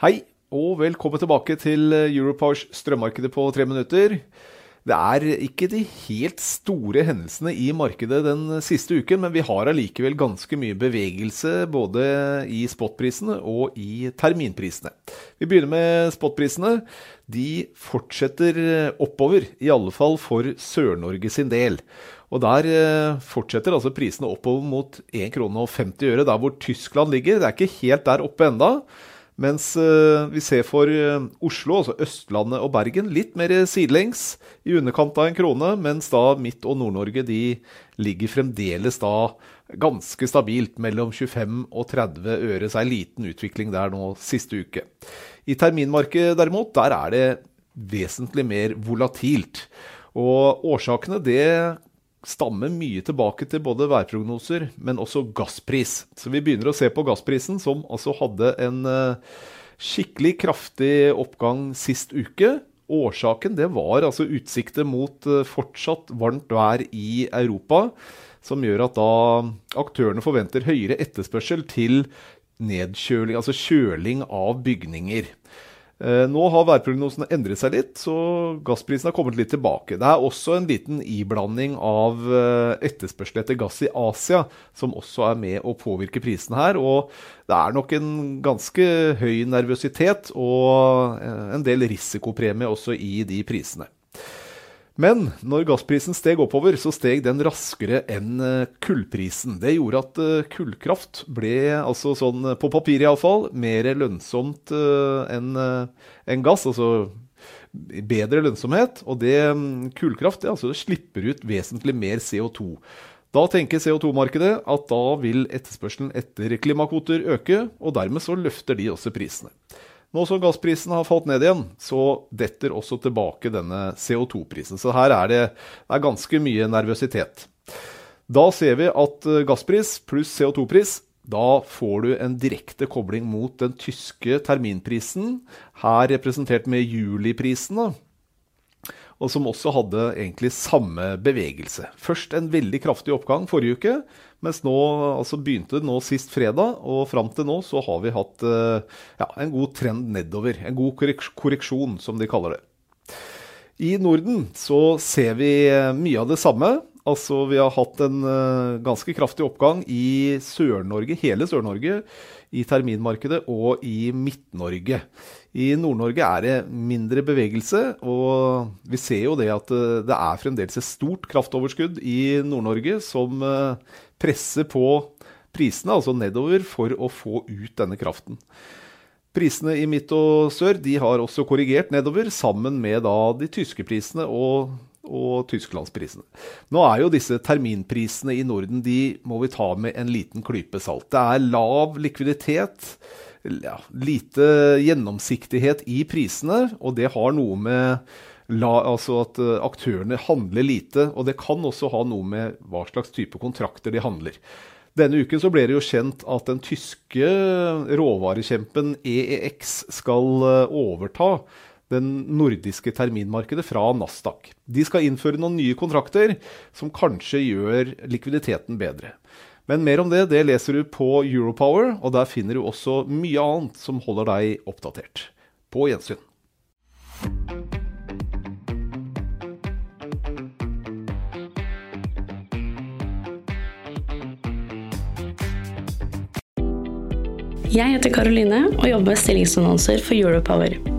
Hei, og velkommen tilbake til Europowers strømmarkedet på tre minutter. Det er ikke de helt store hendelsene i markedet den siste uken, men vi har allikevel ganske mye bevegelse både i spotprisene og i terminprisene. Vi begynner med spotprisene. De fortsetter oppover, i alle fall for Sør-Norge sin del. Og der eh, fortsetter altså prisene oppover mot 1,50 kr, der hvor Tyskland ligger. Det er ikke helt der oppe enda. Mens uh, vi ser for uh, Oslo, altså Østlandet og Bergen, litt mer sidelengs, i underkant av en krone, mens da Midt- og Nord-Norge de ligger fremdeles da ganske stabilt mellom 25 og 30 øre, så er liten utvikling der nå siste uke. I terminmarkedet derimot, der er det vesentlig mer volatilt. Og årsakene det stammer mye tilbake til både værprognoser, men også gasspris. Så vi begynner å se på gassprisen, som altså hadde en uh, skikkelig kraftig oppgang sist uke. Årsaken det var altså utsikter mot uh, fortsatt varmt vær i Europa, som gjør at da aktørene forventer høyere etterspørsel til nedkjøling, altså kjøling av bygninger. Eh, nå har værprognosene endret seg litt, så gassprisen har kommet litt tilbake. Det er også en liten iblanding av eh, etterspørsel etter gass i Asia som også er med å påvirke prisen her. Og det er nok en ganske høy nervøsitet og eh, en del risikopremie også i de prisene. Men når gassprisen steg oppover, så steg den raskere enn eh, kullprisen. Det gjorde at eh, kullkraft ble, altså sånn på papir iallfall, mer lønnsomt enn enn gass. Altså bedre lønnsomhet. Og det mm, kullkraft det, altså, det slipper ut vesentlig mer CO2. Da tenker CO2-markedet at da vil etterspørselen etter klimakvoter øke, og dermed så løfter de også prisene. Nå som gassprisen har falt ned igjen, så detter også tilbake denne CO2-prisen. Så her er det, det er ganske mye nervøsitet. Da ser vi at eh, gasspris pluss CO2-pris da får du en direkte kobling mot den tyske terminprisen, her representert med juliprisen. Og som også hadde egentlig samme bevegelse. Først en veldig kraftig oppgang forrige uke, mens nå altså begynte det nå sist fredag, og fram til nå så har vi hatt eh, ja, en god trend nedover. En god korreksjon, som de kaller det. I Norden så ser vi eh, mye av det samme. Altså, vi har hatt en uh, ganske kraftig oppgang i Sør-Norge, hele Sør-Norge, i terminmarkedet og i Midt-Norge. I Nord-Norge er det mindre bevegelse, og vi ser jo det at uh, det er fremdeles et stort kraftoverskudd i Nord-Norge som uh, presser på prisene, altså nedover, for å få ut denne kraften. Prisene i midt og sør de har også korrigert nedover, sammen med da, de tyske prisene og og tysklandsprisene. Nå er jo disse terminprisene i Norden de må vi ta med en liten klype salt. Det er lav likviditet, ja, lite gjennomsiktighet i prisene, og det har noe med la, altså at eh, aktørene handler lite. Og det kan også ha noe med hva slags type kontrakter de handler. Denne uken så ble det jo kjent at den tyske råvarekjempen EEX skal eh, overta den nordiske terminmarkedet fra Nasdaq. De skal innføre noen nye kontrakter som kanskje gjør likviditeten bedre. Men mer om det det leser du på Europower, og der finner du også mye annet som holder deg oppdatert. På gjensyn. Jeg heter Karoline og jobber med stillingsannonser for Europower.